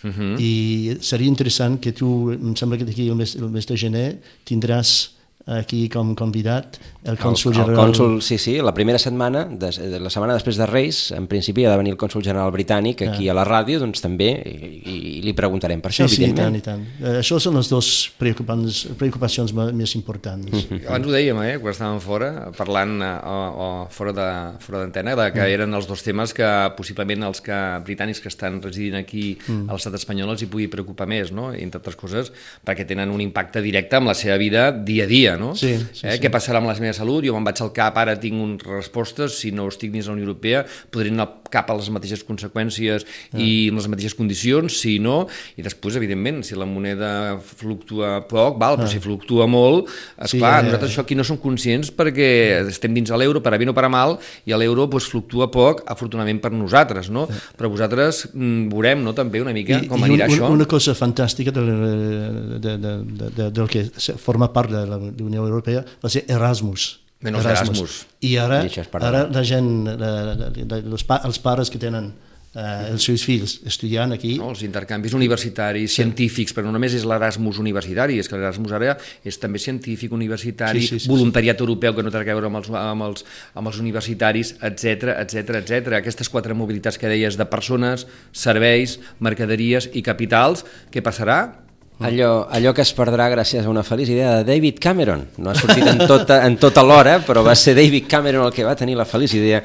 Uh -huh. I seria interessant que tu, em sembla que d'aquí el, mes, el mes de gener tindràs aquí com convidat el cònsul el, el general. cònsul, sí, sí, la primera setmana, de, de la setmana després de Reis, en principi ha de venir el cònsul general britànic aquí a la ràdio, doncs també, i, i, i li preguntarem per Sí, això, sí, i tant, evidentment. i tant. Eh, això són les dues preocupants, preocupacions més importants. Abans ho dèiem, eh, quan estàvem fora, parlant eh, o, o fora de fora d'antena, de que eren els dos temes que possiblement els que britànics que estan residint aquí a l'estat espanyol els hi pugui preocupar més, no? I, entre altres coses, perquè tenen un impacte directe amb la seva vida dia a dia, no? Sí, sí, eh? sí. Què passarà amb la meva salut? Jo me'n vaig al cap, ara tinc un respostes, si no estic dins la Unió Europea, podré anar cap a les mateixes conseqüències i amb les mateixes condicions, si no, i després, evidentment, si la moneda fluctua poc, val, però si fluctua molt, esclar, Sí, ja, ja, nosaltres això aquí no som conscients perquè estem dins de l'euro, per a bé o per a mal, i l'euro doncs, fluctua poc, afortunadament per nosaltres, no? Però vosaltres mm, veurem no, també una mica com anirà un, això. Una cosa fantàstica de, de, de, de, de, del que forma part de la Unió Europea va ser Erasmus. Menys Erasmus. I ara, I ara la gent, la, la, la, els, pa, els pares que tenen eh, els seus fills estudiant aquí. No, els intercanvis universitaris, sí. científics, però no només és l'Erasmus universitari, és que l'Erasmus ara és també científic, universitari, sí, sí, sí, voluntariat sí. europeu que no té a veure amb els, amb els, amb els universitaris, etc etc etc. Aquestes quatre mobilitats que deies de persones, serveis, mercaderies i capitals, què passarà? Allò, allò que es perdrà gràcies a una feliç idea de David Cameron. No ha sortit en tota, en tota l'hora, però va ser David Cameron el que va tenir la feliç idea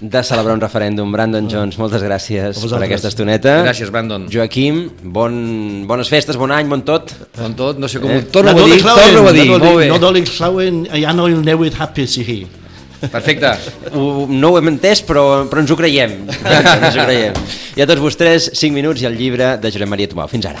de celebrar un referèndum. Brandon Jones, moltes gràcies per aquesta estoneta. Gràcies, Brandon. Joaquim, bon, bones festes, bon any, bon tot. Bon tot, no sé com... Eh? Torno a dir, torno a dir, molt bé. Nadolig Llawen, ja no el newydd hapus i hi. Perfecte. Ho, no ho hem entès, però, però ens ho creiem. ens ho creiem. I a tots vostès, 5 minuts i el llibre de Josep Maria Tomau. Fins ara.